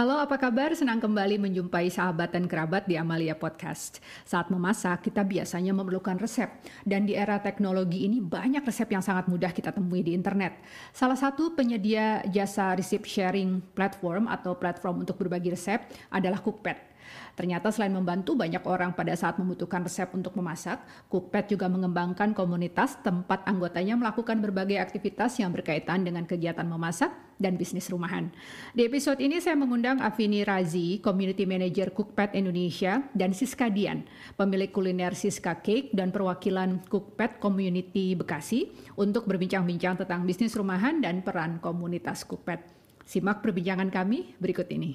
Halo, apa kabar? Senang kembali menjumpai sahabat dan kerabat di Amalia Podcast. Saat memasak, kita biasanya memerlukan resep. Dan di era teknologi ini banyak resep yang sangat mudah kita temui di internet. Salah satu penyedia jasa receipt sharing platform atau platform untuk berbagi resep adalah Cookpad. Ternyata selain membantu banyak orang pada saat membutuhkan resep untuk memasak, Cookpad juga mengembangkan komunitas tempat anggotanya melakukan berbagai aktivitas yang berkaitan dengan kegiatan memasak dan bisnis rumahan. Di episode ini saya mengundang Afini Razi, Community Manager Cookpad Indonesia, dan Siska Dian, pemilik kuliner Siska Cake dan perwakilan Cookpad Community Bekasi untuk berbincang-bincang tentang bisnis rumahan dan peran komunitas Cookpad. Simak perbincangan kami berikut ini.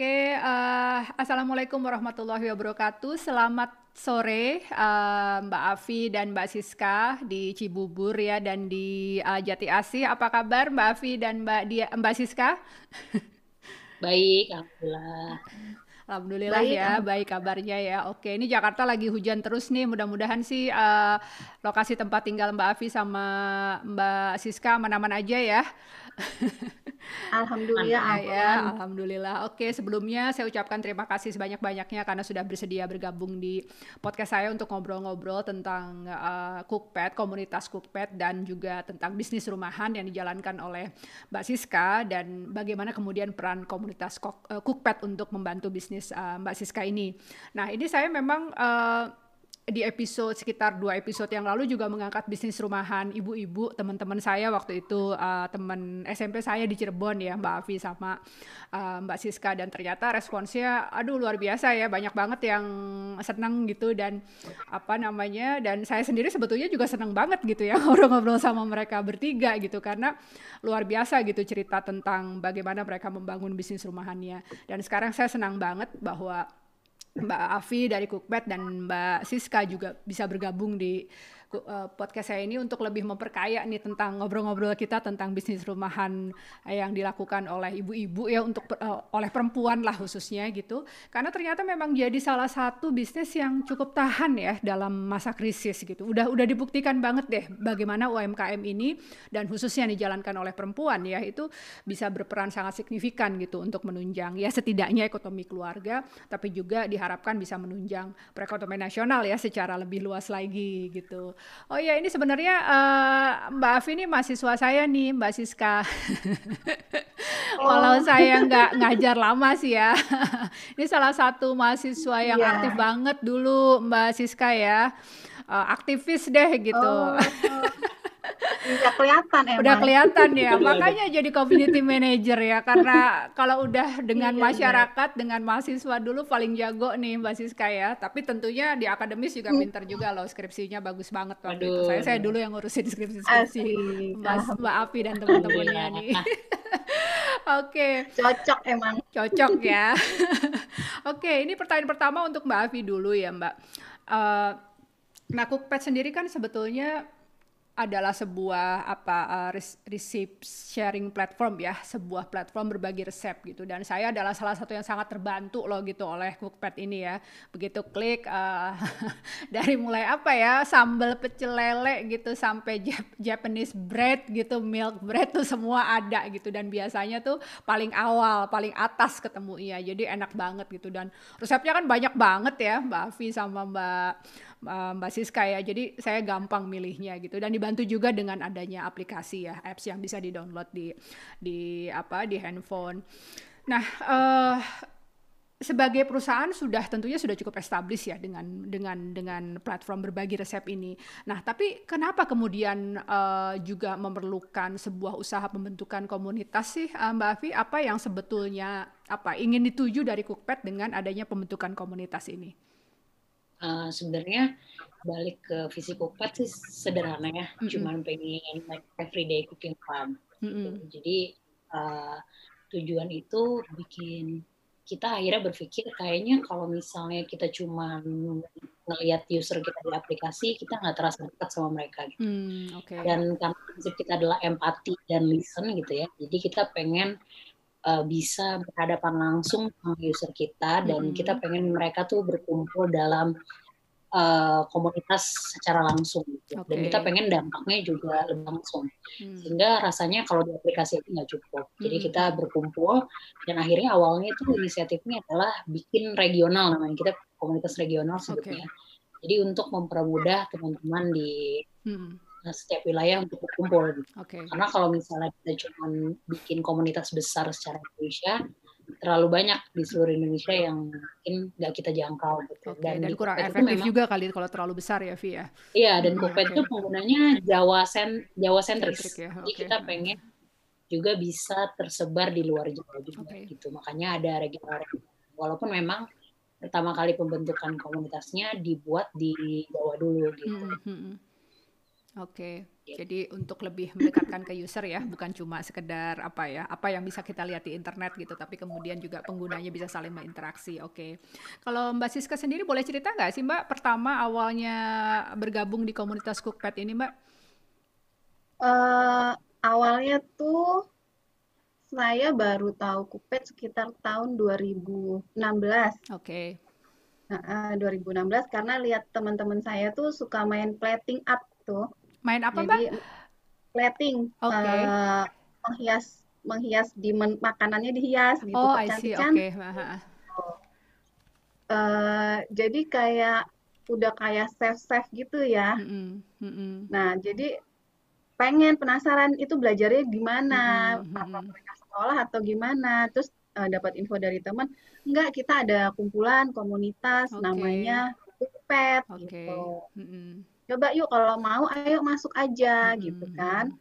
Oke, uh, assalamualaikum warahmatullahi wabarakatuh. Selamat sore, uh, Mbak Afi dan Mbak Siska di Cibubur ya dan di uh, Jati Asih. Apa kabar Mbak Afi dan Mbak Dia, Mbak Siska? Baik, alhamdulillah. Alhamdulillah baik, ya, baik kabarnya ya. Oke, ini Jakarta lagi hujan terus nih. Mudah-mudahan sih uh, lokasi tempat tinggal Mbak Afi sama Mbak Siska aman-aman aja ya. Alhamdulillah ya, alhamdulillah. Oke, sebelumnya saya ucapkan terima kasih sebanyak-banyaknya karena sudah bersedia bergabung di podcast saya untuk ngobrol-ngobrol tentang uh, Cookpad, komunitas Cookpad dan juga tentang bisnis rumahan yang dijalankan oleh Mbak Siska dan bagaimana kemudian peran komunitas Cookpad untuk membantu bisnis uh, Mbak Siska ini. Nah, ini saya memang uh, di episode sekitar dua episode yang lalu juga mengangkat bisnis rumahan ibu-ibu teman-teman saya waktu itu uh, teman SMP saya di Cirebon ya Mbak Avi sama uh, Mbak Siska. Dan ternyata responsnya aduh luar biasa ya banyak banget yang senang gitu dan apa namanya dan saya sendiri sebetulnya juga senang banget gitu ya ngobrol-ngobrol sama mereka bertiga gitu karena luar biasa gitu cerita tentang bagaimana mereka membangun bisnis rumahannya. Dan sekarang saya senang banget bahwa Mbak Afi dari Cookpad dan Mbak Siska juga bisa bergabung di podcast saya ini untuk lebih memperkaya nih tentang ngobrol-ngobrol kita tentang bisnis rumahan yang dilakukan oleh ibu-ibu ya untuk uh, oleh perempuan lah khususnya gitu. Karena ternyata memang jadi salah satu bisnis yang cukup tahan ya dalam masa krisis gitu. Udah udah dibuktikan banget deh bagaimana UMKM ini dan khususnya dijalankan oleh perempuan ya itu bisa berperan sangat signifikan gitu untuk menunjang ya setidaknya ekonomi keluarga tapi juga diharapkan bisa menunjang perekonomian nasional ya secara lebih luas lagi gitu. Oh iya ini sebenarnya uh, Mbak Afi ini mahasiswa saya nih Mbak Siska. Oh. Walau saya nggak ngajar lama sih ya. ini salah satu mahasiswa yang yeah. aktif banget dulu Mbak Siska ya. Uh, aktivis deh gitu. Oh. Udah kelihatan emang. Udah kelihatan ya, makanya jadi community manager ya karena kalau udah dengan iya, masyarakat, iya. dengan mahasiswa dulu paling jago nih Mbak Siska ya. Tapi tentunya di akademis juga hmm. pinter juga loh, skripsinya bagus banget waktu Aduh. itu. Saya saya dulu yang ngurusin skripsi-skripsi Mbak, Mbak Api dan teman-temannya nih. Oke. Okay. Cocok emang. Cocok ya. Oke, okay, ini pertanyaan pertama untuk Mbak Afi dulu ya Mbak. Uh, nah, Cookpad sendiri kan sebetulnya adalah sebuah apa uh, receipt sharing platform ya, sebuah platform berbagi resep gitu. Dan saya adalah salah satu yang sangat terbantu loh gitu oleh Cookpad ini ya. Begitu klik uh, dari mulai apa ya, sambal pecel lele gitu sampai Japanese bread gitu, milk bread tuh semua ada gitu dan biasanya tuh paling awal, paling atas ketemu ya. Jadi enak banget gitu dan resepnya kan banyak banget ya, Mbak Avi sama Mbak uh, Mbak Siska ya. Jadi saya gampang milihnya gitu dan dibantu juga dengan adanya aplikasi ya, apps yang bisa di-download di di apa di handphone. Nah, uh, sebagai perusahaan sudah tentunya sudah cukup established ya dengan dengan dengan platform berbagi resep ini. Nah, tapi kenapa kemudian uh, juga memerlukan sebuah usaha pembentukan komunitas sih, uh, Mbak Afi? Apa yang sebetulnya apa ingin dituju dari Cookpad dengan adanya pembentukan komunitas ini? Uh, sebenarnya balik ke visi Cookpad sih sederhana ya, mm -hmm. cuman pengen like everyday cooking fun. Mm -hmm. Jadi uh, tujuan itu bikin kita akhirnya berpikir kayaknya kalau misalnya kita cuma ngelihat user kita di aplikasi, kita nggak terasa dekat sama mereka gitu. Mm, okay. Dan karena prinsip kita adalah empati dan listen gitu ya, jadi kita pengen uh, bisa berhadapan langsung sama user kita dan mm -hmm. kita pengen mereka tuh berkumpul dalam uh, komunitas secara langsung gitu. Okay. dan kita pengen dampaknya juga lebih langsung hmm. sehingga rasanya kalau di aplikasi itu nggak cukup jadi hmm. kita berkumpul dan akhirnya awalnya itu inisiatifnya adalah bikin regional namanya kita komunitas regional sebetulnya okay. jadi untuk mempermudah teman-teman di hmm setiap wilayah untuk berkumpul. Okay. Karena kalau misalnya kita cuma bikin komunitas besar secara Indonesia, terlalu banyak di seluruh Indonesia yang mungkin nggak kita jangkau gitu. Okay, dan, dan kurang efektif memang, juga kali kalau terlalu besar ya, Vi ya. Iya, dan hmm, okay. itu penggunanya Jawa sen Jawa sentris. ya. okay. Jadi kita pengen juga bisa tersebar di luar Jawa juga okay. gitu. Makanya ada regional walaupun memang pertama kali pembentukan komunitasnya dibuat di Jawa dulu gitu. Hmm, hmm, hmm. Oke, iya. jadi untuk lebih mendekatkan ke user ya, bukan cuma sekedar apa ya, apa yang bisa kita lihat di internet gitu, tapi kemudian juga penggunanya bisa saling berinteraksi. Oke, kalau Mbak Siska sendiri boleh cerita nggak sih Mbak, pertama awalnya bergabung di komunitas Cookpad ini Mbak? Uh, awalnya tuh saya baru tahu Cookpad sekitar tahun 2016. Oke. Uh, 2016 karena lihat teman-teman saya tuh suka main plating art tuh. Main apa, Mbak? Plating. Oke. Okay. Uh, eh, menghias menghias di men makanannya dihias gitu oh, cantik Okay. Uh, jadi kayak udah kayak safe safe gitu ya. Mm -hmm. Mm -hmm. Nah, jadi pengen penasaran itu belajarnya gimana, mm -hmm. apa mereka sekolah atau gimana. Terus uh, dapat info dari teman, enggak kita ada kumpulan komunitas okay. namanya Pet okay. gitu. Mm -hmm coba yuk kalau mau ayo masuk aja hmm. gitu kan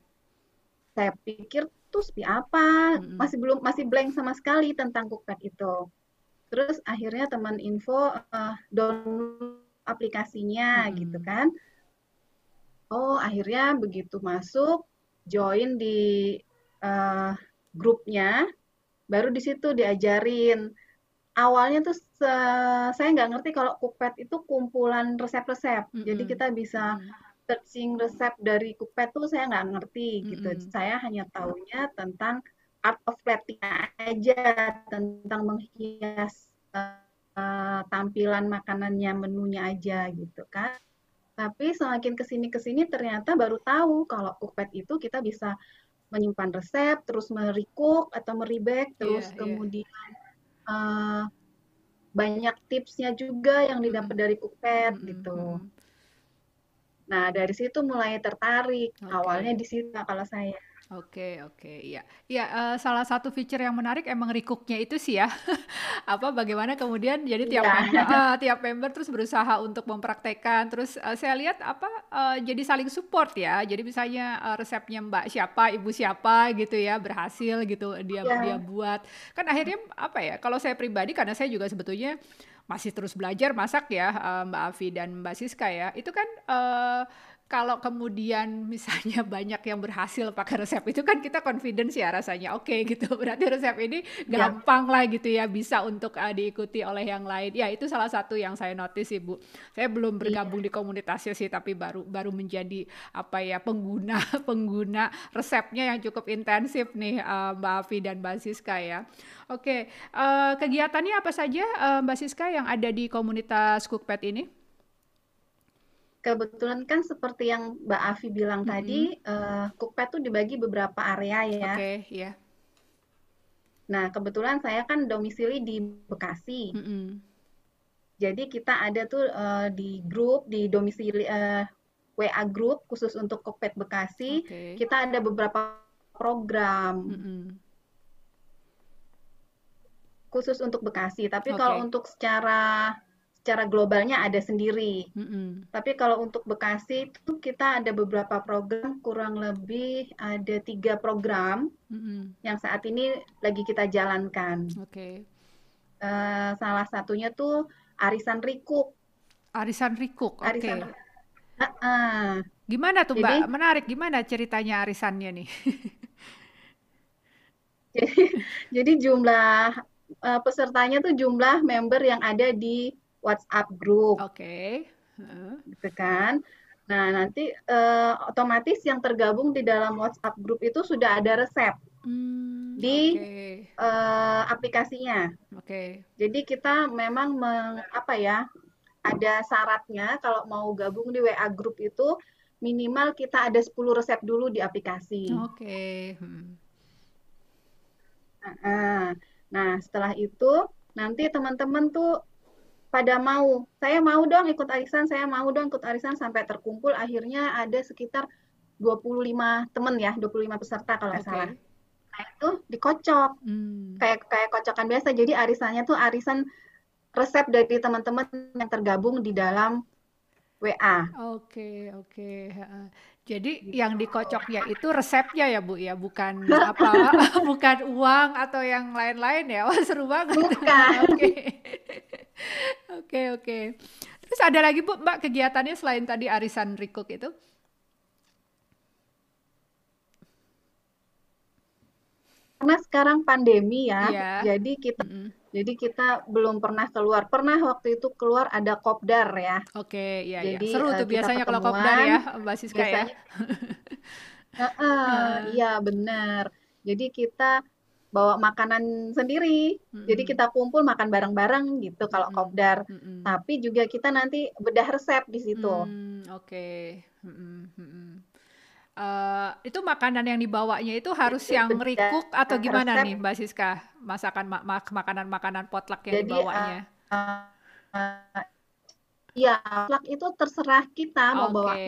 saya pikir tuh seperti apa hmm. masih belum masih blank sama sekali tentang Cookpad itu terus akhirnya teman info uh, download aplikasinya hmm. gitu kan oh akhirnya begitu masuk join di uh, grupnya baru di situ diajarin awalnya tuh saya nggak ngerti kalau Cookpad itu kumpulan resep-resep. Mm -hmm. Jadi kita bisa searching resep dari Cookpad tuh saya nggak ngerti mm -hmm. gitu. Saya hanya taunya tentang art of plating aja, tentang menghias uh, tampilan makanannya, menunya aja gitu kan. Tapi semakin ke sini ke sini ternyata baru tahu kalau Cookpad itu kita bisa menyimpan resep, terus merecook atau meribek, terus yeah, iya. kemudian yeah uh, banyak tipsnya juga yang didapat dari Cookpad mm -hmm. gitu. Nah dari situ mulai tertarik. Okay. Awalnya di situ kalau saya. Oke, oke, iya. Iya, uh, salah satu feature yang menarik emang recooknya itu sih ya. Apa bagaimana kemudian jadi tiap yeah. member uh, tiap member terus berusaha untuk mempraktekkan. Terus uh, saya lihat apa uh, jadi saling support ya. Jadi misalnya uh, resepnya Mbak siapa, Ibu siapa gitu ya, berhasil gitu dia yeah. dia buat. Kan akhirnya apa ya? Kalau saya pribadi karena saya juga sebetulnya masih terus belajar masak ya, uh, Mbak Avi dan Mbak Siska ya. Itu kan uh, kalau kemudian misalnya banyak yang berhasil pakai resep itu kan kita confidence ya rasanya oke okay, gitu berarti resep ini ya. gampang ya. lah gitu ya bisa untuk uh, diikuti oleh yang lain ya itu salah satu yang saya notice ibu saya belum iya. bergabung ya. di komunitasnya sih tapi baru baru menjadi apa ya pengguna pengguna resepnya yang cukup intensif nih uh, Mbak Afi dan Mbak Siska ya oke okay. uh, kegiatannya apa saja uh, Mbak Siska yang ada di komunitas Cookpad ini kebetulan kan seperti yang Mbak Afi bilang mm -hmm. tadi, uh, Cookpad tuh dibagi beberapa area ya. Oke, okay, iya. Yeah. Nah, kebetulan saya kan domisili di Bekasi. Mm -hmm. Jadi kita ada tuh uh, di grup, di domisili uh, WA grup khusus untuk Cookpad Bekasi. Okay. Kita ada beberapa program. Mm -hmm. Khusus untuk Bekasi, tapi okay. kalau untuk secara secara globalnya ada sendiri. Mm -hmm. Tapi kalau untuk Bekasi itu kita ada beberapa program, kurang lebih ada tiga program mm -hmm. yang saat ini lagi kita jalankan. Oke. Okay. Uh, eh, salah satunya tuh arisan rikuk. Arisan rikuk, oke. Okay. Uh, uh. Gimana tuh Mbak? Menarik. Gimana ceritanya arisannya nih? jadi, jadi jumlah uh, pesertanya tuh jumlah member yang ada di WhatsApp group. Oke. Okay. Uh. Gitu kan. Nah, nanti uh, otomatis yang tergabung di dalam WhatsApp group itu sudah ada resep. hmm, di okay. uh, eh, aplikasinya. Oke. Okay. Jadi kita memang meng, apa ya ada syaratnya kalau mau gabung di WA group itu minimal kita ada 10 resep dulu di aplikasi. Oke. Okay. Hmm. Nah, nah, setelah itu nanti teman-teman tuh pada mau, saya mau dong ikut arisan, saya mau dong ikut arisan sampai terkumpul akhirnya ada sekitar 25 teman ya, 25 peserta kalau nggak okay. salah. Nah, itu dikocok. Hmm. Kayak kayak kocokan biasa. Jadi arisannya tuh arisan resep dari teman-teman yang tergabung di dalam WA. Oke, oke. Jadi gitu. yang dikocoknya itu resepnya ya Bu ya, bukan apa, bukan uang atau yang lain-lain ya. Wah seru banget. Bukan. Oke, oke, oke. Terus ada lagi Bu Mbak kegiatannya selain tadi arisan Rikuk itu? Karena sekarang pandemi ya, yeah. jadi kita mm -hmm jadi kita belum pernah keluar. Pernah waktu itu keluar ada kopdar ya. Oke, iya, iya. Jadi, ya. Seru tuh uh, biasanya kalau kopdar ya, Mbak Siska ya. uh, uh, iya benar. Jadi kita bawa makanan sendiri. Mm-hmm. Jadi kita kumpul makan bareng-bareng gitu kalau mm-hmm. kopdar. Mm-hmm. Tapi juga kita nanti bedah resep di situ. Mm, Oke. Okay. Mm-hmm. Uh, itu makanan yang dibawanya itu harus yang rikuk atau gimana resep. nih Mbak Siska? Masakan mak makanan-makanan potluck yang Jadi, dibawanya? Uh, uh, ya, potluck itu terserah kita mau bawa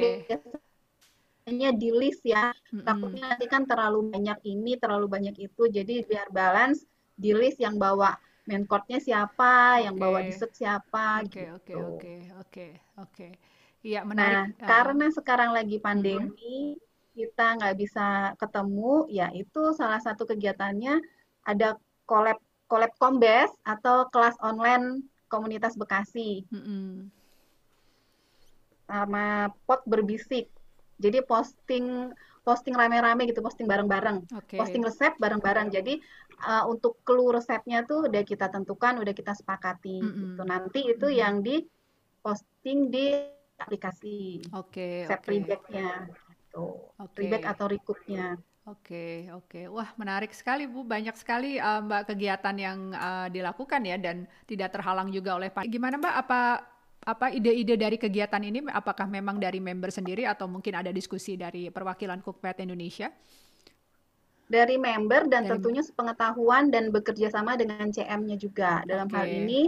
biasanya di list ya. Mm-hmm. Takutnya nanti kan terlalu banyak ini, terlalu banyak itu. Jadi biar balance di list yang bawa main course-nya siapa, okay. yang bawa dessert siapa Oke, gitu. oke, oke, oke, oke. Iya, menarik. Nah, uh, karena sekarang lagi pandemi, mm-hmm kita nggak bisa ketemu, ya itu salah satu kegiatannya ada collab collab kombes atau kelas online komunitas Bekasi. Mm -hmm. Sama pot berbisik. Jadi posting posting rame-rame gitu, posting bareng-bareng, okay. posting resep bareng-bareng. Jadi uh, untuk clue resepnya tuh udah kita tentukan, udah kita sepakati. Mm -hmm. gitu. Nanti itu mm -hmm. yang di posting di aplikasi. Oke. Okay, okay. nya gitu. Okay. Rebate atau recoupnya. Oke, okay, oke. Okay. Wah, menarik sekali Bu. Banyak sekali uh, Mbak kegiatan yang uh, dilakukan ya dan tidak terhalang juga oleh Pak. Gimana Mbak? Apa apa ide-ide dari kegiatan ini? Apakah memang dari member sendiri atau mungkin ada diskusi dari perwakilan Cookpad Indonesia? Dari member dan dari tentunya sepengetahuan dan bekerja sama dengan CM-nya juga. Dalam okay. hal ini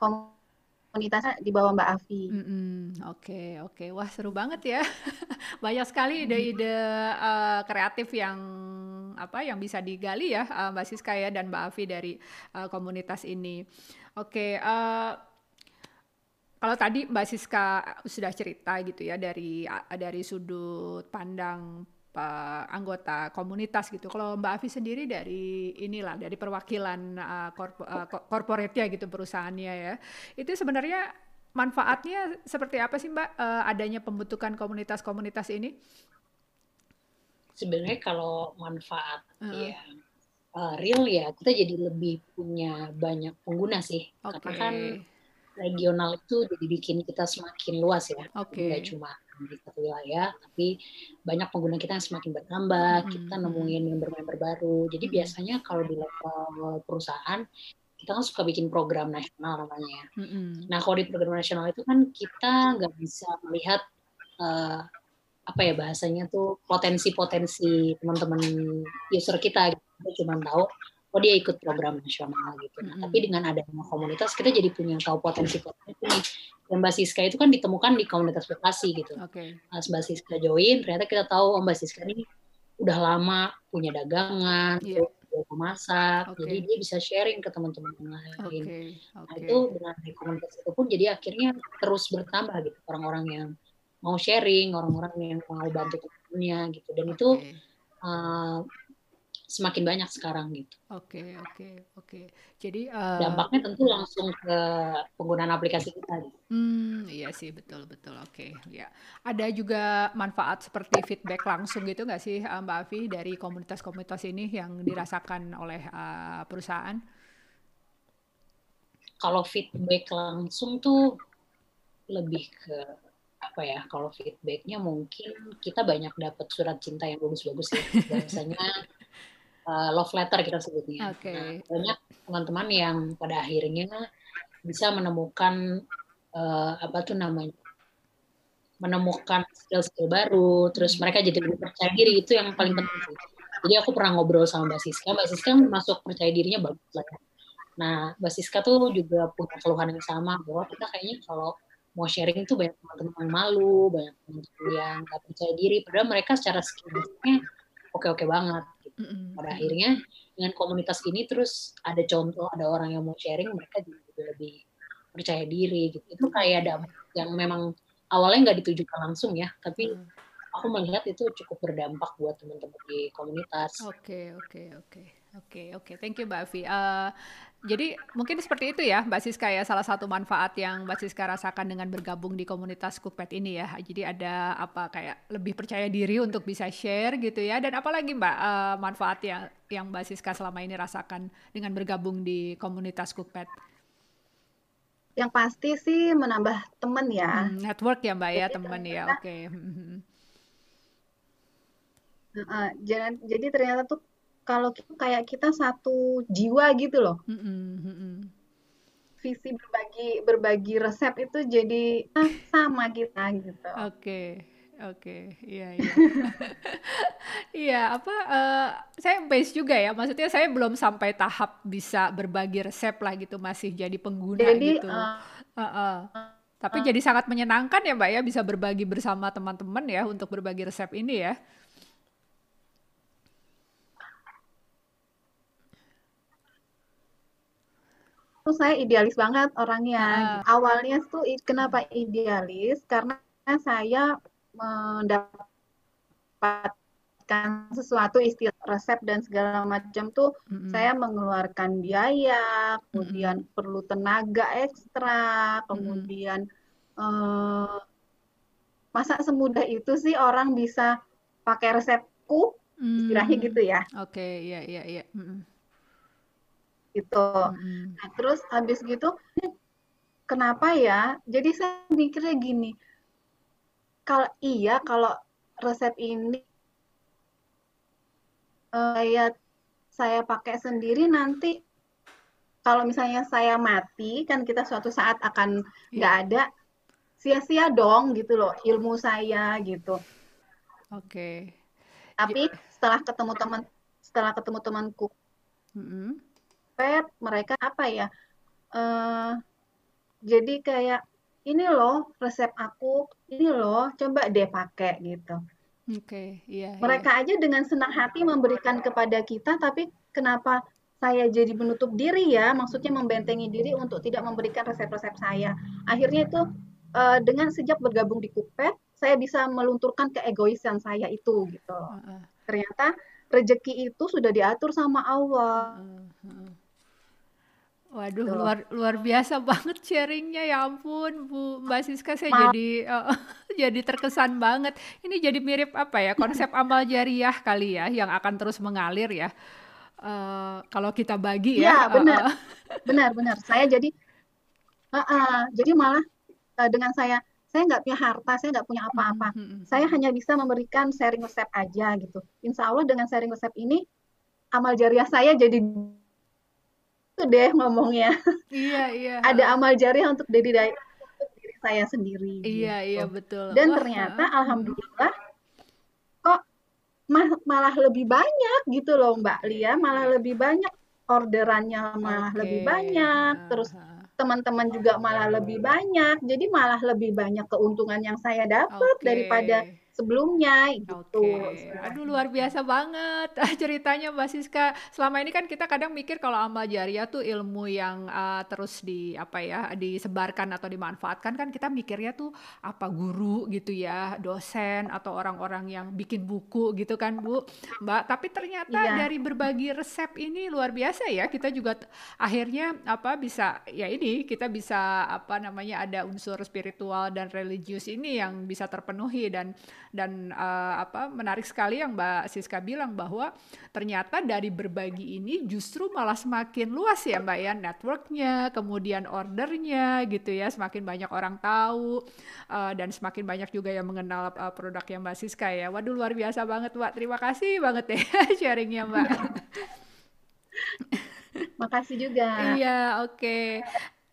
komunitasnya di bawah Mbak Afi. Oke mm -mm. oke, okay, okay. wah seru banget ya. Banyak sekali ide-ide uh, kreatif yang apa yang bisa digali ya uh, Mbak Siska ya dan Mbak Afi dari uh, komunitas ini. Oke. Okay, uh, kalau tadi Mbak Siska sudah cerita gitu ya dari dari sudut pandang uh, anggota komunitas gitu. Kalau Mbak Afi sendiri dari inilah dari perwakilan uh, korpo, uh, corporate ya gitu perusahaannya ya. Itu sebenarnya manfaatnya seperti apa sih Mbak uh, adanya pembentukan komunitas-komunitas ini? Sebenarnya kalau manfaat uh. ya uh, real ya kita jadi lebih punya banyak pengguna sih. Okay. Karena kan regional itu jadi bikin kita semakin luas ya. Okay. Tidak cuma di satu wilayah, tapi banyak pengguna kita yang semakin bertambah, hmm. kita nemuin member-member baru. Jadi hmm. biasanya kalau di level perusahaan kita kan suka bikin program nasional namanya. Hmm. Nah kalau di program nasional itu kan kita nggak bisa melihat uh, apa ya bahasanya tuh potensi-potensi teman-teman user kita. Kita cuma tahu oh dia ikut program nasional gitu. Nah, mm-hmm. tapi dengan adanya komunitas kita jadi punya tahu potensi-potensi nih. Dan Mbak Siska itu kan ditemukan di komunitas Bekasi gitu. Okay. Pas Mbak Siska join, ternyata kita tahu oh Mbak Siska ini udah lama punya dagangan, yeah. dia memasak, okay. jadi dia bisa sharing ke teman-teman yang lain. Okay. Okay. Nah itu dengan komunitas itu pun jadi akhirnya terus bertambah gitu orang-orang yang mau sharing, orang-orang yang mau bantu temannya gitu. Dan itu uh, semakin banyak sekarang gitu. Oke, oke, oke. Jadi uh, dampaknya tentu langsung ke penggunaan aplikasi kita. Gitu. Hmm, iya sih betul betul. Oke, ya. Ada juga manfaat seperti feedback langsung gitu nggak sih uh, Mbak Afi dari komunitas-komunitas ini yang dirasakan oleh uh, perusahaan? Kalau feedback langsung tuh lebih ke apa ya kalau feedbacknya mungkin kita banyak dapat surat cinta yang bagus-bagus ya biasanya uh, love letter kita sebutnya. Okay. Nah, banyak teman-teman yang pada akhirnya bisa menemukan uh, apa tuh namanya menemukan skill-skill baru, terus mereka jadi lebih percaya diri itu yang paling penting sih. Jadi aku pernah ngobrol sama Mbak Siska, Mbak Siska masuk percaya dirinya bagus lah. Ya. Nah, Mbak Siska tuh juga punya keluhan yang sama bahwa kita kayaknya kalau mau sharing itu banyak teman-teman malu, banyak teman-teman yang nggak percaya diri, padahal mereka secara skillnya oke-oke banget. Gitu. Pada akhirnya dengan komunitas ini terus ada contoh, ada orang yang mau sharing, mereka juga lebih percaya diri gitu. Itu kayak ada yang memang awalnya nggak ditujukan langsung ya, tapi hmm. aku melihat itu cukup berdampak buat teman-teman di komunitas. Oke, okay, oke, okay, oke. Okay. Oke, okay, oke. Okay. Thank you, Mbak Avi. Uh, jadi mungkin seperti itu ya, Mbak Siska ya, salah satu manfaat yang Mbak Siska rasakan dengan bergabung di komunitas Cookpad ini ya. Jadi ada apa kayak lebih percaya diri untuk bisa share gitu ya. Dan apalagi Mbak uh, manfaat yang yang Mbak Siska selama ini rasakan dengan bergabung di komunitas Cookpad? Yang pasti sih menambah teman ya. Hmm, network ya Mbak ya, teman ya. Oke. Okay. Uh, jadi, jadi ternyata tuh kalau kayak kita satu jiwa gitu loh. Visi berbagi berbagi resep itu jadi ah, sama kita gitu. Oke. Okay. Oke, okay, iya iya. iya, apa uh, saya base juga ya. Maksudnya saya belum sampai tahap bisa berbagi resep lah gitu, masih jadi pengguna jadi, gitu. Uh, uh, uh. Tapi uh, jadi sangat menyenangkan ya, Mbak ya bisa berbagi bersama teman-teman ya untuk berbagi resep ini ya. Tuh saya idealis banget orangnya. Uh. Awalnya tuh kenapa idealis? Karena saya mendapatkan sesuatu istilah resep dan segala macam tuh mm-hmm. saya mengeluarkan biaya, kemudian mm-hmm. perlu tenaga ekstra, kemudian mm-hmm. uh, masa semudah itu sih orang bisa pakai resepku, mm-hmm. istilahnya gitu ya. Oke, okay, iya iya iya. Mm-hmm gitu. Hmm. Nah, terus habis gitu kenapa ya? Jadi saya mikirnya gini. Kalau iya kalau resep ini uh, saya pakai sendiri nanti kalau misalnya saya mati kan kita suatu saat akan iya. nggak yeah. ada sia-sia dong gitu loh ilmu saya gitu. Oke. Okay. Tapi yeah. setelah ketemu teman setelah ketemu temanku mm -hmm pet mereka apa ya? Uh, jadi kayak ini loh resep aku ini loh coba deh pakai gitu. Oke okay, iya, iya. Mereka iya. aja dengan senang hati memberikan kepada kita tapi kenapa saya jadi menutup diri ya? Maksudnya membentengi diri untuk tidak memberikan resep-resep saya. Akhirnya itu uh, dengan sejak bergabung di Cookpad saya bisa melunturkan keegoisan saya itu gitu. Ternyata rezeki itu sudah diatur sama Allah. Waduh, Tuh. luar luar biasa banget sharingnya ya ampun Bu Mbak Siska saya Ma jadi uh, jadi terkesan banget. Ini jadi mirip apa ya konsep amal jariah kali ya yang akan terus mengalir ya. Uh, kalau kita bagi ya. ya benar, uh, benar benar. Saya jadi uh, uh, jadi malah uh, dengan saya saya nggak punya harta, saya nggak punya apa-apa. Hmm, hmm, hmm. Saya hanya bisa memberikan sharing resep aja gitu. Insya Allah dengan sharing resep ini amal jariah saya jadi deh ngomongnya. Iya, iya. Ada amal jariah untuk diri, diri saya sendiri. Iya, gitu. iya betul. Dan Wah, ternyata alhamdulillah kok malah lebih banyak gitu loh Mbak Lia, malah lebih banyak orderannya malah okay. lebih banyak, terus teman-teman juga malah lebih banyak. Jadi malah lebih banyak keuntungan yang saya dapat okay. daripada sebelumnya gitu. Okay. Aduh luar biasa banget ceritanya Mbak Siska. Selama ini kan kita kadang mikir kalau amal jariah tuh ilmu yang uh, terus di apa ya disebarkan atau dimanfaatkan kan kita mikirnya tuh apa guru gitu ya, dosen atau orang-orang yang bikin buku gitu kan Bu. Mbak, tapi ternyata iya. dari berbagi resep ini luar biasa ya. Kita juga akhirnya apa bisa ya ini kita bisa apa namanya ada unsur spiritual dan religius ini yang bisa terpenuhi dan dan uh, apa menarik sekali yang Mbak Siska bilang bahwa ternyata dari berbagi ini justru malah semakin luas ya Mbak ya networknya, kemudian ordernya gitu ya, semakin banyak orang tahu uh, dan semakin banyak juga yang mengenal uh, produk yang Mbak Siska ya. Waduh luar biasa banget Mbak, terima kasih banget ya sharingnya Mbak. Makasih juga. Iya, oke. Okay.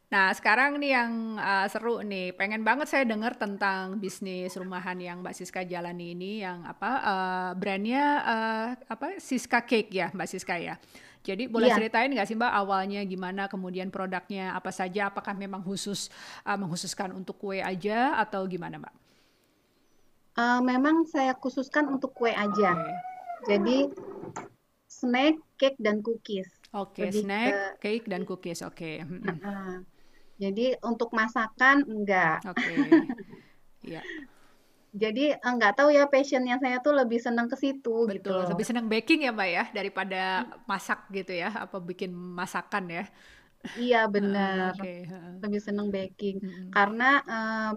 Nah, sekarang nih yang uh, seru nih, pengen banget saya dengar tentang bisnis rumahan yang Mbak Siska jalani ini, yang apa uh, brandnya uh, apa Siska Cake ya, Mbak Siska ya. Jadi boleh yeah. ceritain nggak sih Mbak awalnya gimana, kemudian produknya apa saja, apakah memang khusus uh, mengkhususkan untuk kue aja atau gimana Mbak? Uh, memang saya khususkan untuk kue aja. Okay. Jadi snack, cake dan cookies. Oke, okay, snack, ke... cake dan cookies. Oke. Okay. Uh -uh. Jadi untuk masakan enggak. Oke. Okay. Iya. Jadi enggak eh, tahu ya passionnya saya tuh lebih senang ke situ Betul, gitu. lebih senang baking ya Mbak ya daripada masak gitu ya, apa bikin masakan ya. Iya benar. Uh, okay. Lebih senang baking mm -hmm. karena uh,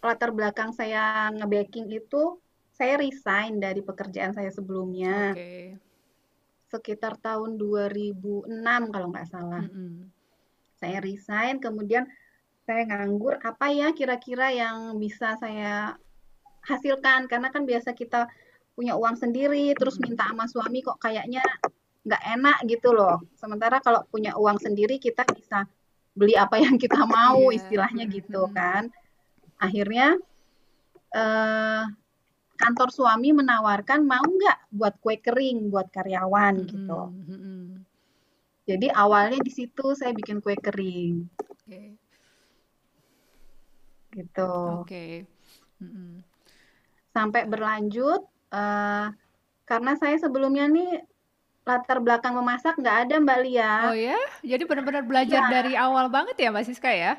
latar belakang saya ngebaking itu saya resign dari pekerjaan saya sebelumnya. Okay. Sekitar tahun 2006 kalau nggak salah. Mm -hmm saya resign, kemudian saya nganggur, apa ya kira-kira yang bisa saya hasilkan? Karena kan biasa kita punya uang sendiri, terus minta sama suami kok kayaknya nggak enak gitu loh. Sementara kalau punya uang sendiri kita bisa beli apa yang kita mau, yeah. istilahnya gitu kan. Akhirnya eh, kantor suami menawarkan mau nggak buat kue kering buat karyawan gitu. Mm -hmm. Jadi awalnya di situ saya bikin kue kering. Oke. Okay. Gitu. Oke. Okay. Mm -hmm. Sampai berlanjut uh, karena saya sebelumnya nih latar belakang memasak nggak ada Mbak Lia. Oh ya? Jadi benar-benar belajar ya. dari awal banget ya Mbak Siska ya?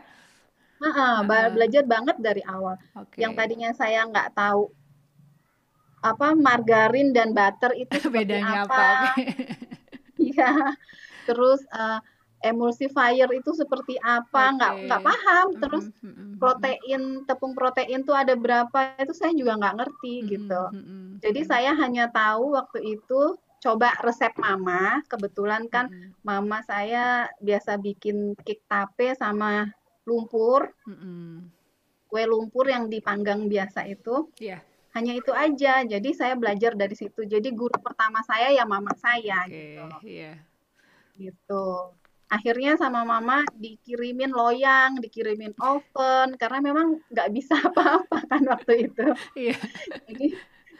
Uh belajar banget dari awal. Okay. Yang tadinya saya nggak tahu apa margarin dan butter itu bedanya apa? Iya terus uh, emulsifier itu seperti apa nggak okay. nggak paham terus mm -hmm. protein tepung protein tuh ada berapa itu saya juga nggak ngerti mm -hmm. gitu jadi saya hanya tahu waktu itu coba resep mama kebetulan kan mm -hmm. mama saya biasa bikin cake tape sama lumpur mm -hmm. kue lumpur yang dipanggang biasa itu yeah. hanya itu aja jadi saya belajar dari situ jadi guru pertama saya ya mama saya okay. gitu yeah gitu. Akhirnya sama mama dikirimin loyang, dikirimin oven, karena memang nggak bisa apa-apa kan waktu itu. Iya. jadi,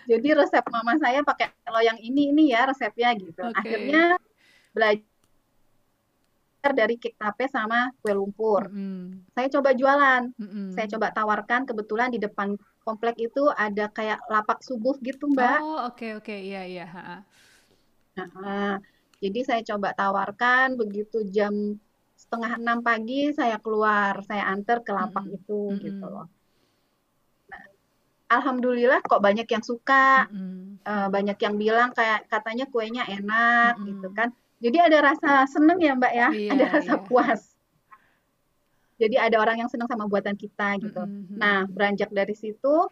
jadi resep mama saya pakai loyang ini ini ya resepnya gitu. Okay. Akhirnya belajar dari cake tape sama kue lumpur. Mm. Saya coba jualan, mm saya coba tawarkan. Kebetulan di depan komplek itu ada kayak lapak subuh gitu, Mbak. Oh, oke okay, oke, okay. iya iya. Nah, jadi saya coba tawarkan begitu jam setengah enam pagi saya keluar, saya antar ke lapak mm -hmm. itu mm -hmm. gitu loh. Nah, Alhamdulillah kok banyak yang suka, mm -hmm. uh, banyak yang bilang kayak katanya kuenya enak mm -hmm. gitu kan. Jadi ada rasa seneng ya Mbak ya, iya, ada rasa iya. puas. Jadi ada orang yang senang sama buatan kita gitu. Mm -hmm. Nah beranjak dari situ,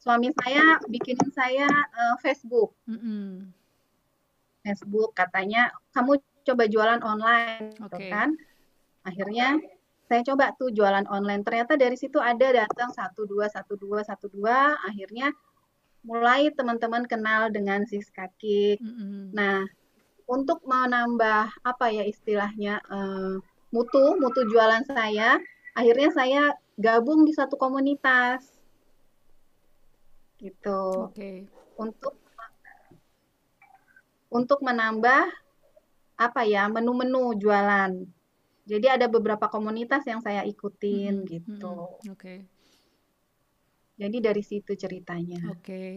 suami saya bikinin saya uh, Facebook. Mm -hmm Facebook katanya kamu coba jualan online okay. gitu kan akhirnya saya coba tuh jualan online ternyata dari situ ada datang satu dua satu dua satu dua akhirnya mulai teman-teman kenal dengan Siska Cake. Mm -hmm. Nah untuk menambah apa ya istilahnya uh, mutu mutu jualan saya akhirnya saya gabung di satu komunitas gitu okay. untuk untuk menambah apa ya menu-menu jualan. Jadi ada beberapa komunitas yang saya ikutin hmm, gitu. Hmm, Oke. Okay. Jadi dari situ ceritanya. Oke. Okay.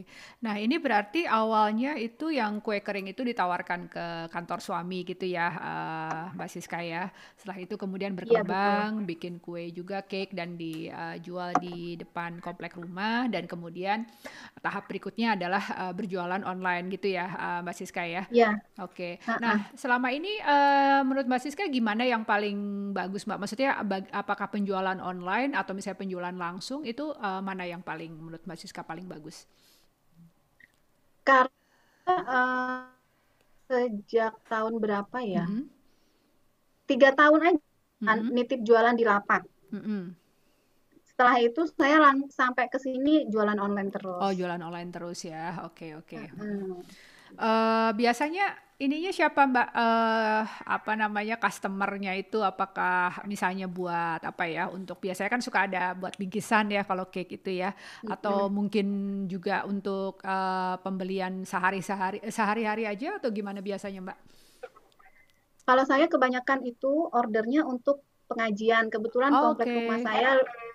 Nah, ini berarti awalnya itu yang kue kering itu ditawarkan ke kantor suami gitu ya, uh, Mbak Siska ya. Setelah itu kemudian iya, berkembang, ya, bikin kue juga cake dan dijual di depan komplek rumah dan kemudian tahap berikutnya adalah uh, berjualan online gitu ya, uh, Mbak Siska ya. Iya. Oke. Okay. Nah, selama ini uh, menurut Mbak Siska gimana yang paling bagus, Mbak? Maksudnya apakah penjualan online atau misalnya penjualan langsung itu uh, mana yang paling paling menurut Mbak Siska paling bagus? Karena uh, sejak tahun berapa ya? Mm -hmm. Tiga tahun aja mm -hmm. nitip jualan di lapak. Mm -hmm. Setelah itu saya lang sampai ke sini jualan online terus. Oh, jualan online terus ya. Oke, okay, oke. Okay. Mm -hmm. uh, biasanya ininya siapa Mbak uh, apa namanya customernya itu apakah misalnya buat apa ya untuk biasanya kan suka ada buat bingkisan ya kalau cake itu ya atau mm-hmm. mungkin juga untuk uh, pembelian sehari-sehari sehari-hari aja atau gimana biasanya Mbak? Kalau saya kebanyakan itu ordernya untuk pengajian. Kebetulan oh, komplek okay. rumah saya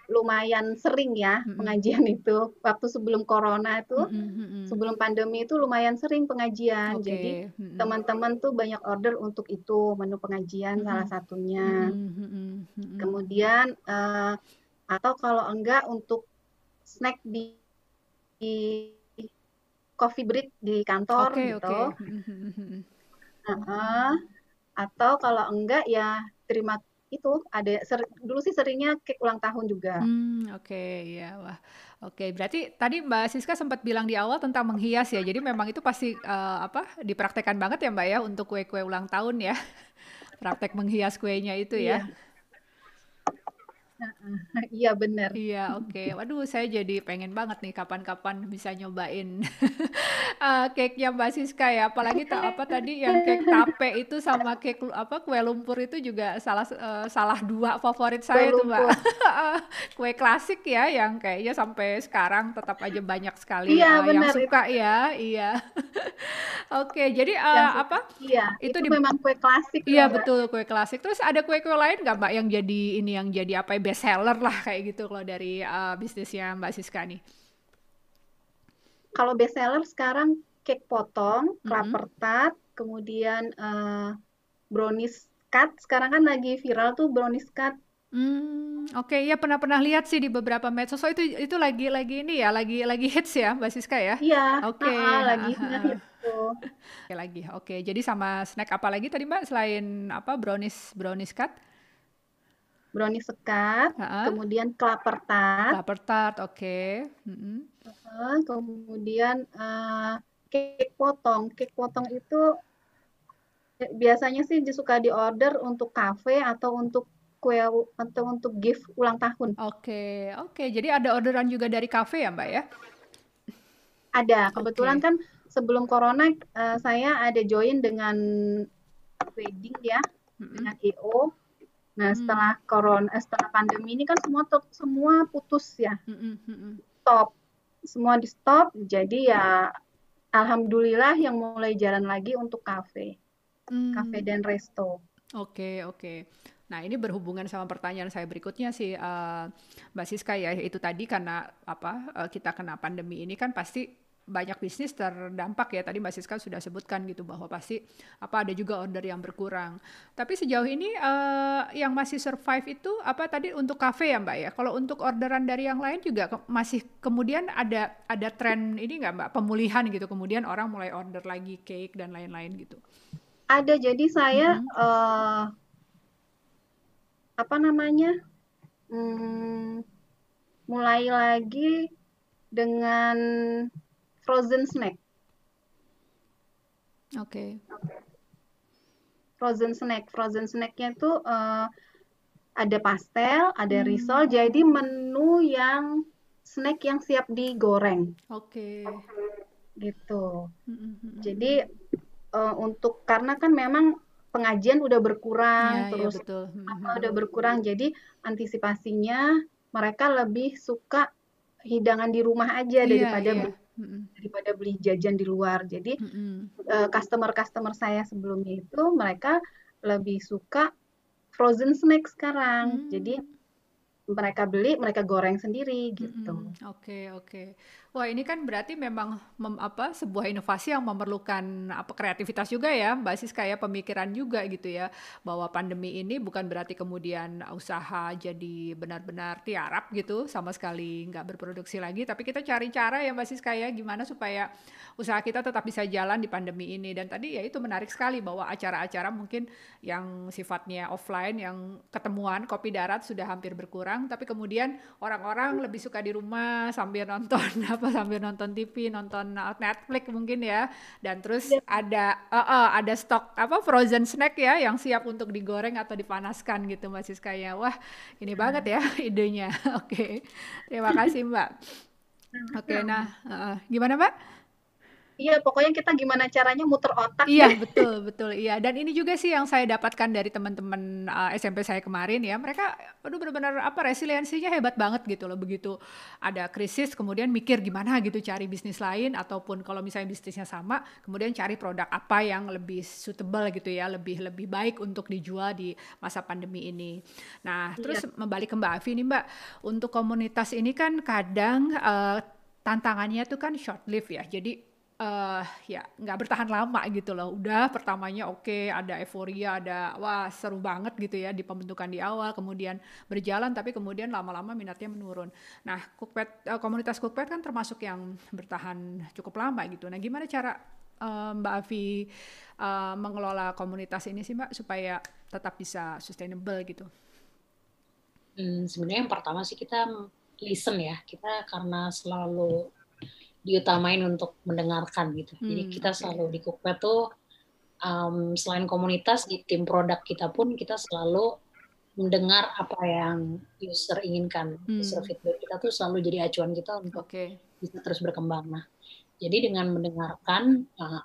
lumayan sering ya mm-hmm. pengajian itu. Waktu sebelum corona itu, mm-hmm. sebelum pandemi itu lumayan sering pengajian. Okay. Jadi mm-hmm. teman-teman tuh banyak order untuk itu menu pengajian mm-hmm. salah satunya. Mm-hmm. Kemudian uh, atau kalau enggak untuk snack di, di coffee break di kantor okay, gitu. Okay. Mm-hmm. Uh-huh. Atau kalau enggak ya terima itu ada ser, dulu sih seringnya cake ulang tahun juga. Hmm, oke okay, ya wah. Oke, okay. berarti tadi Mbak Siska sempat bilang di awal tentang menghias ya. Jadi memang itu pasti uh, apa dipraktekkan banget ya Mbak ya untuk kue-kue ulang tahun ya. Praktek menghias kuenya itu ya. Iya. Iya benar. Iya oke. Okay. Waduh saya jadi pengen banget nih kapan-kapan bisa nyobain uh, cake-nya Mbak Siska ya. Apalagi tak apa tadi yang cake tape itu sama cake apa kue lumpur itu juga salah uh, salah dua favorit saya tuh Mbak. kue klasik ya yang kayaknya sampai sekarang tetap aja banyak sekali iya, uh, yang suka itu. ya. Iya. oke okay, jadi uh, apa? Iya itu, itu di, memang kue klasik. Iya betul kue klasik. Terus ada kue-kue lain nggak Mbak yang jadi ini yang jadi apa ya? Best seller lah kayak gitu kalau dari uh, bisnisnya Mbak Siska nih? Kalau best seller sekarang cake potong, clapper mm -hmm. tart, kemudian uh, brownies cut. Sekarang kan lagi viral tuh brownies cut. Hmm, oke okay. ya pernah pernah lihat sih di beberapa medsos. So itu itu lagi lagi ini ya, lagi lagi hits ya, Mbak Siska ya? Iya. Oke. Okay. Lagi hits Oke lagi. Oke, okay. jadi sama snack apa lagi tadi Mbak selain apa brownies brownies cut? Brownie sekat, kemudian klaper tart. Tart, oke. Okay. Mm-hmm. Uh, kemudian uh, cake potong. Cake potong itu biasanya sih suka diorder untuk kafe atau untuk kue atau untuk gift ulang tahun. Oke, okay. oke. Okay. Jadi ada orderan juga dari kafe ya, Mbak ya? Ada. Kebetulan okay. kan sebelum corona uh, saya ada join dengan wedding ya, mm-hmm. dengan EO Nah, hmm. setelah corona, eh, setelah pandemi ini kan semua semua putus ya, hmm, hmm, stop, semua di stop. Jadi ya, alhamdulillah yang mulai jalan lagi untuk kafe, hmm. kafe dan resto. Oke, okay, oke. Okay. Nah, ini berhubungan sama pertanyaan saya berikutnya sih, uh, Mbak Siska ya, itu tadi karena apa uh, kita kena pandemi ini kan pasti banyak bisnis terdampak ya tadi Mbak Siska sudah sebutkan gitu bahwa pasti apa ada juga order yang berkurang. Tapi sejauh ini uh, yang masih survive itu apa tadi untuk kafe ya Mbak ya. Kalau untuk orderan dari yang lain juga ke masih kemudian ada ada tren ini nggak Mbak pemulihan gitu kemudian orang mulai order lagi cake dan lain-lain gitu. Ada jadi saya hmm. uh, apa namanya hmm, mulai lagi dengan frozen snack. Oke. Okay. Frozen snack, frozen snacknya itu uh, ada pastel, ada hmm. risol, jadi menu yang snack yang siap digoreng. Oke. Okay. Gitu. Hmm. Jadi uh, untuk karena kan memang pengajian udah berkurang, ya, terus ya, betul. apa udah berkurang, jadi antisipasinya mereka lebih suka hidangan di rumah aja iya, daripada daripada beli jajan di luar. Jadi mm-hmm. customer-customer saya sebelumnya itu mereka lebih suka frozen snack sekarang. Mm. Jadi mereka beli, mereka goreng sendiri gitu. Oke, mm-hmm. oke. Okay, okay. Wah, ini kan berarti memang mem, apa sebuah inovasi yang memerlukan apa kreativitas juga ya, Mbak Sis kayak pemikiran juga gitu ya, bahwa pandemi ini bukan berarti kemudian usaha jadi benar-benar tiarap gitu, sama sekali nggak berproduksi lagi, tapi kita cari cara ya Mbak Sis kayak gimana supaya usaha kita tetap bisa jalan di pandemi ini. Dan tadi ya itu menarik sekali bahwa acara-acara mungkin yang sifatnya offline, yang ketemuan kopi darat sudah hampir berkurang tapi kemudian orang-orang lebih suka di rumah sambil nonton apa sambil nonton TV, nonton uh, Netflix mungkin ya. Dan terus ya. ada uh, uh, ada stok apa frozen snack ya yang siap untuk digoreng atau dipanaskan gitu Mbak Siska ya. Wah, ini hmm. banget ya idenya. Oke. Okay. Terima kasih Mbak. Oke, okay, nah uh, gimana Mbak? Iya, pokoknya kita gimana caranya muter otak. Iya, betul, betul. Iya, dan ini juga sih yang saya dapatkan dari teman-teman uh, SMP saya kemarin ya. Mereka aduh benar-benar apa resiliensinya hebat banget gitu loh. Begitu ada krisis kemudian mikir gimana gitu cari bisnis lain ataupun kalau misalnya bisnisnya sama, kemudian cari produk apa yang lebih suitable gitu ya, lebih lebih baik untuk dijual di masa pandemi ini. Nah, iya. terus membalik ke Mbak Avi nih Mbak, untuk komunitas ini kan kadang uh, tantangannya tuh kan short live ya. Jadi uh, ya nggak bertahan lama gitu loh. Udah pertamanya oke, okay, ada euforia, ada wah seru banget gitu ya di pembentukan di awal, kemudian berjalan tapi kemudian lama-lama minatnya menurun. Nah, Cookpad uh, komunitas Cookpad kan termasuk yang bertahan cukup lama gitu. Nah, gimana cara uh, Mbak Avi uh, mengelola komunitas ini sih Mbak supaya tetap bisa sustainable gitu? Hmm, sebenarnya yang pertama sih kita listen ya. Kita karena selalu diutamain untuk mendengarkan gitu. Hmm, Jadi kita selalu di Cookpad tuh um, selain komunitas di tim produk kita pun kita selalu mendengar apa yang user inginkan. Hmm. User feedback kita tuh selalu jadi acuan kita untuk okay. bisa terus berkembang. Nah, jadi dengan mendengarkan uh,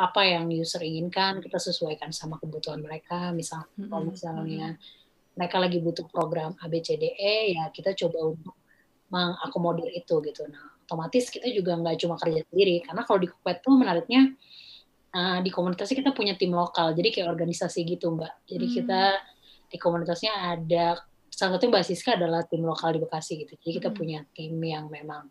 apa yang user inginkan, kita sesuaikan sama kebutuhan mereka. Misal, hmm. kalau misalnya hmm. mereka lagi butuh program ABCDE, ya kita coba untuk mengakomodir itu gitu. Nah, otomatis kita juga nggak cuma kerja sendiri. Karena kalau di Kupet tuh menariknya uh, di komunitasnya kita punya tim lokal. Jadi kayak organisasi gitu mbak. Jadi hmm. kita di komunitasnya ada salah satu basisnya adalah tim lokal di Bekasi gitu. Jadi kita hmm. punya tim yang memang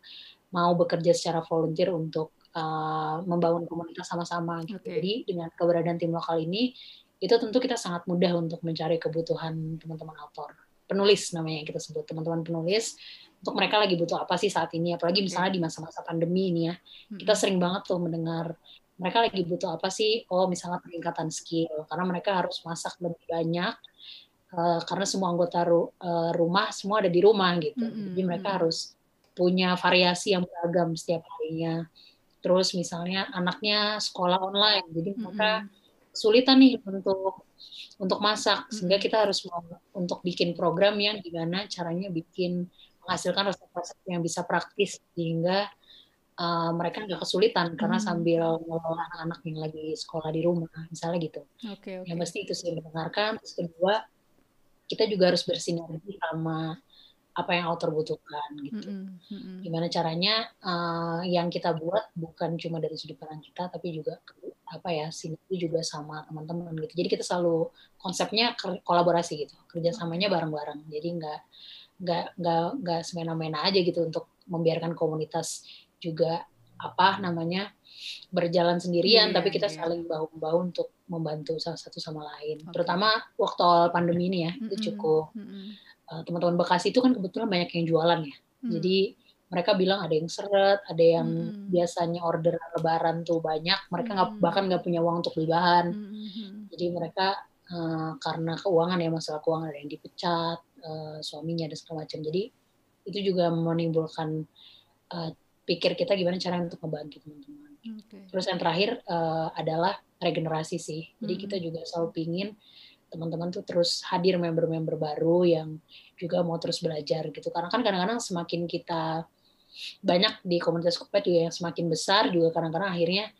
mau bekerja secara volunteer untuk uh, membangun komunitas sama-sama gitu. Okay. jadi dengan keberadaan tim lokal ini itu tentu kita sangat mudah untuk mencari kebutuhan teman-teman autor penulis namanya yang kita sebut teman-teman penulis untuk mereka lagi butuh apa sih saat ini? Apalagi misalnya di masa-masa pandemi ini ya. Kita sering banget tuh mendengar mereka lagi butuh apa sih? Oh misalnya peningkatan skill. Karena mereka harus masak lebih banyak uh, karena semua anggota ru uh, rumah semua ada di rumah gitu. Mm -hmm. jadi mereka harus punya variasi yang beragam setiap harinya. Terus misalnya anaknya sekolah online jadi mereka mm -hmm. kesulitan nih untuk untuk masak. Sehingga kita harus untuk bikin program yang gimana caranya bikin menghasilkan resep-resep yang bisa praktis sehingga uh, mereka nggak kesulitan karena hmm. sambil mengelola anak-anak yang lagi sekolah di rumah misalnya gitu. Okay, okay. Yang mesti itu saya mendengarkan. Terus kedua kita juga harus bersinergi sama apa yang author butuhkan gitu. Mm -hmm. Gimana caranya uh, yang kita buat bukan cuma dari sudut pandang kita tapi juga apa ya sinergi juga sama teman-teman gitu. Jadi kita selalu konsepnya kolaborasi gitu, kerjasamanya bareng-bareng. Jadi nggak nggak nggak nggak semena-mena aja gitu untuk membiarkan komunitas juga apa namanya berjalan sendirian yeah, tapi kita yeah. saling bahu bahu untuk membantu salah satu sama lain okay. terutama waktu awal pandemi ini ya mm -hmm. itu cukup mm -hmm. uh, teman-teman Bekasi itu kan kebetulan banyak yang jualan ya mm. jadi mereka bilang ada yang seret ada yang mm. biasanya order lebaran tuh banyak mereka nggak mm. bahkan nggak punya uang untuk beli bahan mm -hmm. jadi mereka uh, karena keuangan ya masalah keuangan ada yang dipecat uh, suaminya dan segala macam. Jadi itu juga menimbulkan uh, pikir kita gimana cara untuk membantu teman-teman. Okay. Terus yang terakhir uh, adalah regenerasi sih. Jadi hmm. kita juga selalu pingin teman-teman tuh terus hadir member-member baru yang juga mau terus belajar gitu. Karena kan kadang-kadang semakin kita banyak di komunitas Kopet juga yang semakin besar juga kadang-kadang akhirnya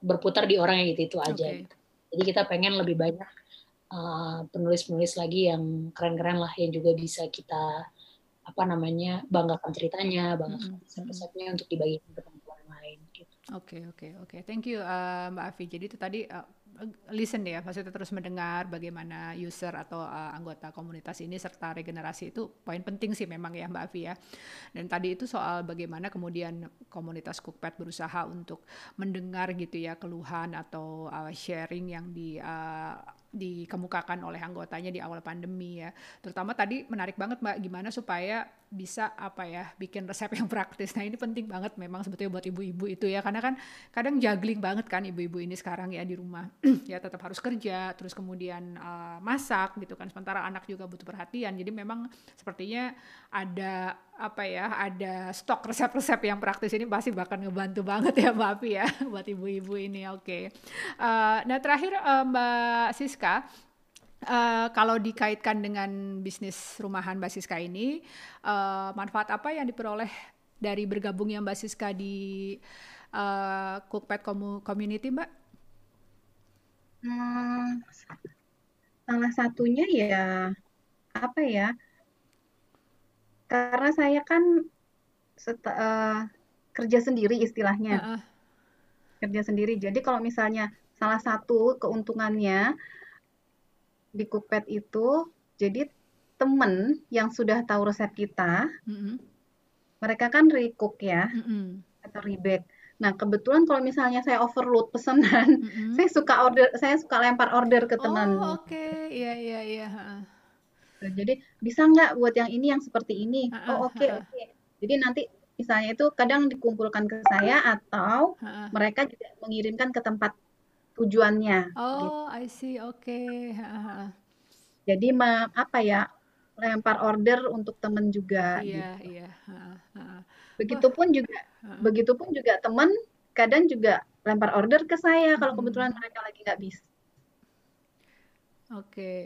berputar di orang yang itu itu aja. Okay. Gitu. Jadi kita pengen lebih banyak Eh, penulis-penulis uh, lagi yang keren-keren lah yang juga bisa kita apa namanya banggakan ceritanya, banggakan mm -hmm. untuk dibagikan ke teman-teman lain. Gitu. Oke okay, oke okay, oke, okay. thank you uh, Mbak Avi. Jadi itu tadi uh, listen ya, maksudnya terus mendengar bagaimana user atau uh, anggota komunitas ini serta regenerasi itu poin penting sih memang ya Mbak Avi ya. Dan tadi itu soal bagaimana kemudian komunitas Cookpad berusaha untuk mendengar gitu ya keluhan atau uh, sharing yang di uh, dikemukakan oleh anggotanya di awal pandemi ya. Terutama tadi menarik banget Mbak gimana supaya bisa apa ya bikin resep yang praktis. Nah ini penting banget memang sebetulnya buat ibu-ibu itu ya karena kan kadang juggling banget kan ibu-ibu ini sekarang ya di rumah ya tetap harus kerja terus kemudian uh, masak gitu kan sementara anak juga butuh perhatian. Jadi memang sepertinya ada apa ya ada stok resep-resep yang praktis ini pasti bakal ngebantu banget ya Mbak Api ya buat ibu-ibu ini. Oke. Okay. Uh, nah terakhir uh, Mbak Siska Uh, kalau dikaitkan dengan bisnis rumahan Mbak Siska ini, uh, manfaat apa yang diperoleh dari bergabungnya Mbak Siska di uh, Cookpad Community, Mbak? Hmm, salah satunya ya apa ya? Karena saya kan uh, kerja sendiri istilahnya, uh -uh. kerja sendiri. Jadi kalau misalnya salah satu keuntungannya di Cookpad itu jadi temen yang sudah tahu resep kita, mm-hmm. mereka kan recook ya mm-hmm. atau rebake. Nah kebetulan kalau misalnya saya overload pesanan, mm-hmm. saya suka order, saya suka lempar order ke teman. Oh oke, okay. iya iya iya. Jadi bisa nggak buat yang ini yang seperti ini? Uh-uh, oh oke okay, oke. Okay. Jadi nanti misalnya itu kadang dikumpulkan ke saya atau uh-uh. mereka juga mengirimkan ke tempat tujuannya. Oh, gitu. I see. Oke. Okay. Jadi ma apa ya lempar order untuk teman juga. Iya, gitu. iya. Begitupun Wah. juga, begitupun juga teman kadang juga lempar order ke saya kalau kebetulan mereka lagi nggak bisa. Oke. Okay.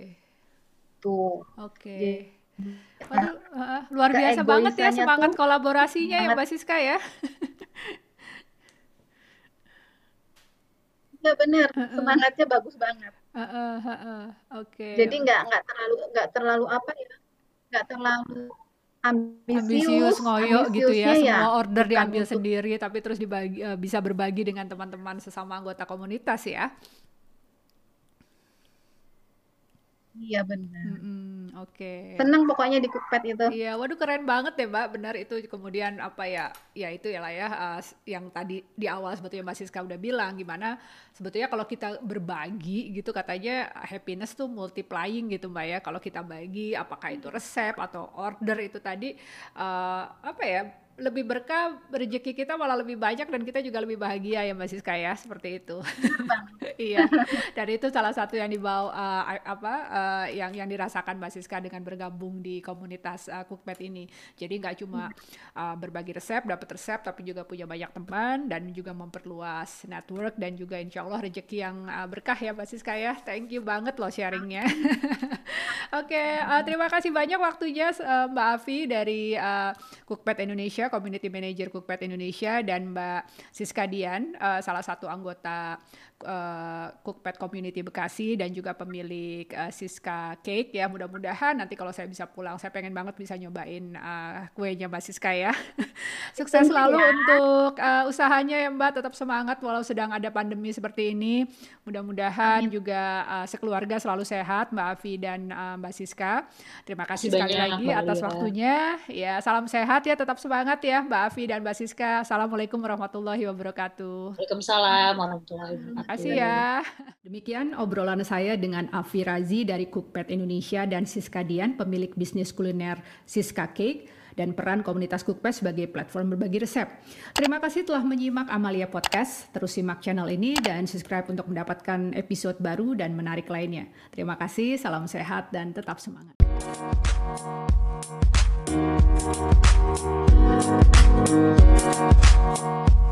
Tuh. Oke. Okay. Waduh, uh, luar biasa banget ya semangat kolaborasinya ya Mbak Siska ya. Iya benar, semangatnya bagus banget. Uh, uh, uh, uh. Oke. Okay. Jadi nggak nggak terlalu nggak terlalu apa ya, nggak terlalu ambisius, ambisius ngoyo gitu ya, ya semua order diambil untuk, sendiri, tapi terus dibagi uh, bisa berbagi dengan teman-teman sesama anggota komunitas ya. Iya benar. Mm -mm. Oke. Seneng pokoknya di Cookpad itu. Iya, waduh keren banget ya Mbak, benar itu kemudian apa ya, ya itu ya lah ya, uh, yang tadi di awal sebetulnya Mbak Siska udah bilang gimana sebetulnya kalau kita berbagi gitu katanya happiness tuh multiplying gitu Mbak ya, kalau kita bagi apakah itu resep atau order itu tadi uh, apa ya lebih berkah rezeki kita malah lebih banyak dan kita juga lebih bahagia ya Mbak Siska ya seperti itu. iya. Dan itu salah satu yang dibawa uh, apa uh, yang yang dirasakan Mbak Siska dengan bergabung di komunitas uh, Cookpad ini. Jadi nggak cuma uh, berbagi resep, dapat resep tapi juga punya banyak teman dan juga memperluas network dan juga insya Allah rezeki yang uh, berkah ya Mbak Siska ya. Thank you banget loh sharingnya. Oke, okay, uh, terima kasih banyak waktunya uh, Mbak Avi dari uh, Cookpad Indonesia Indonesia, Community Manager Cookpad Indonesia dan Mbak Siska Dian, uh, salah satu anggota uh, Cookpad Community Bekasi dan juga pemilik uh, Siska Cake ya. Mudah-mudahan nanti kalau saya bisa pulang, saya pengen banget bisa nyobain uh, kuenya Mbak Siska ya. Sukses selalu ya. untuk uh, usahanya ya Mbak, tetap semangat walau sedang ada pandemi seperti ini. Mudah-mudahan juga uh, sekeluarga selalu sehat Mbak Avi dan uh, Mbak Siska. Terima kasih sekali lagi atas waktunya. Ya, salam sehat ya, tetap semangat ya Mbak Avi dan Mbak Siska. Assalamualaikum warahmatullahi wabarakatuh. Waalaikumsalam warahmatullahi wabarakatuh kasih iya, ya. Iya. Demikian obrolan saya dengan Afi Razi dari Cookpad Indonesia dan Siska Dian, pemilik bisnis kuliner Siska Cake dan peran komunitas Cookpad sebagai platform berbagi resep. Terima kasih telah menyimak Amalia Podcast. Terus simak channel ini dan subscribe untuk mendapatkan episode baru dan menarik lainnya. Terima kasih, salam sehat dan tetap semangat. Thank you.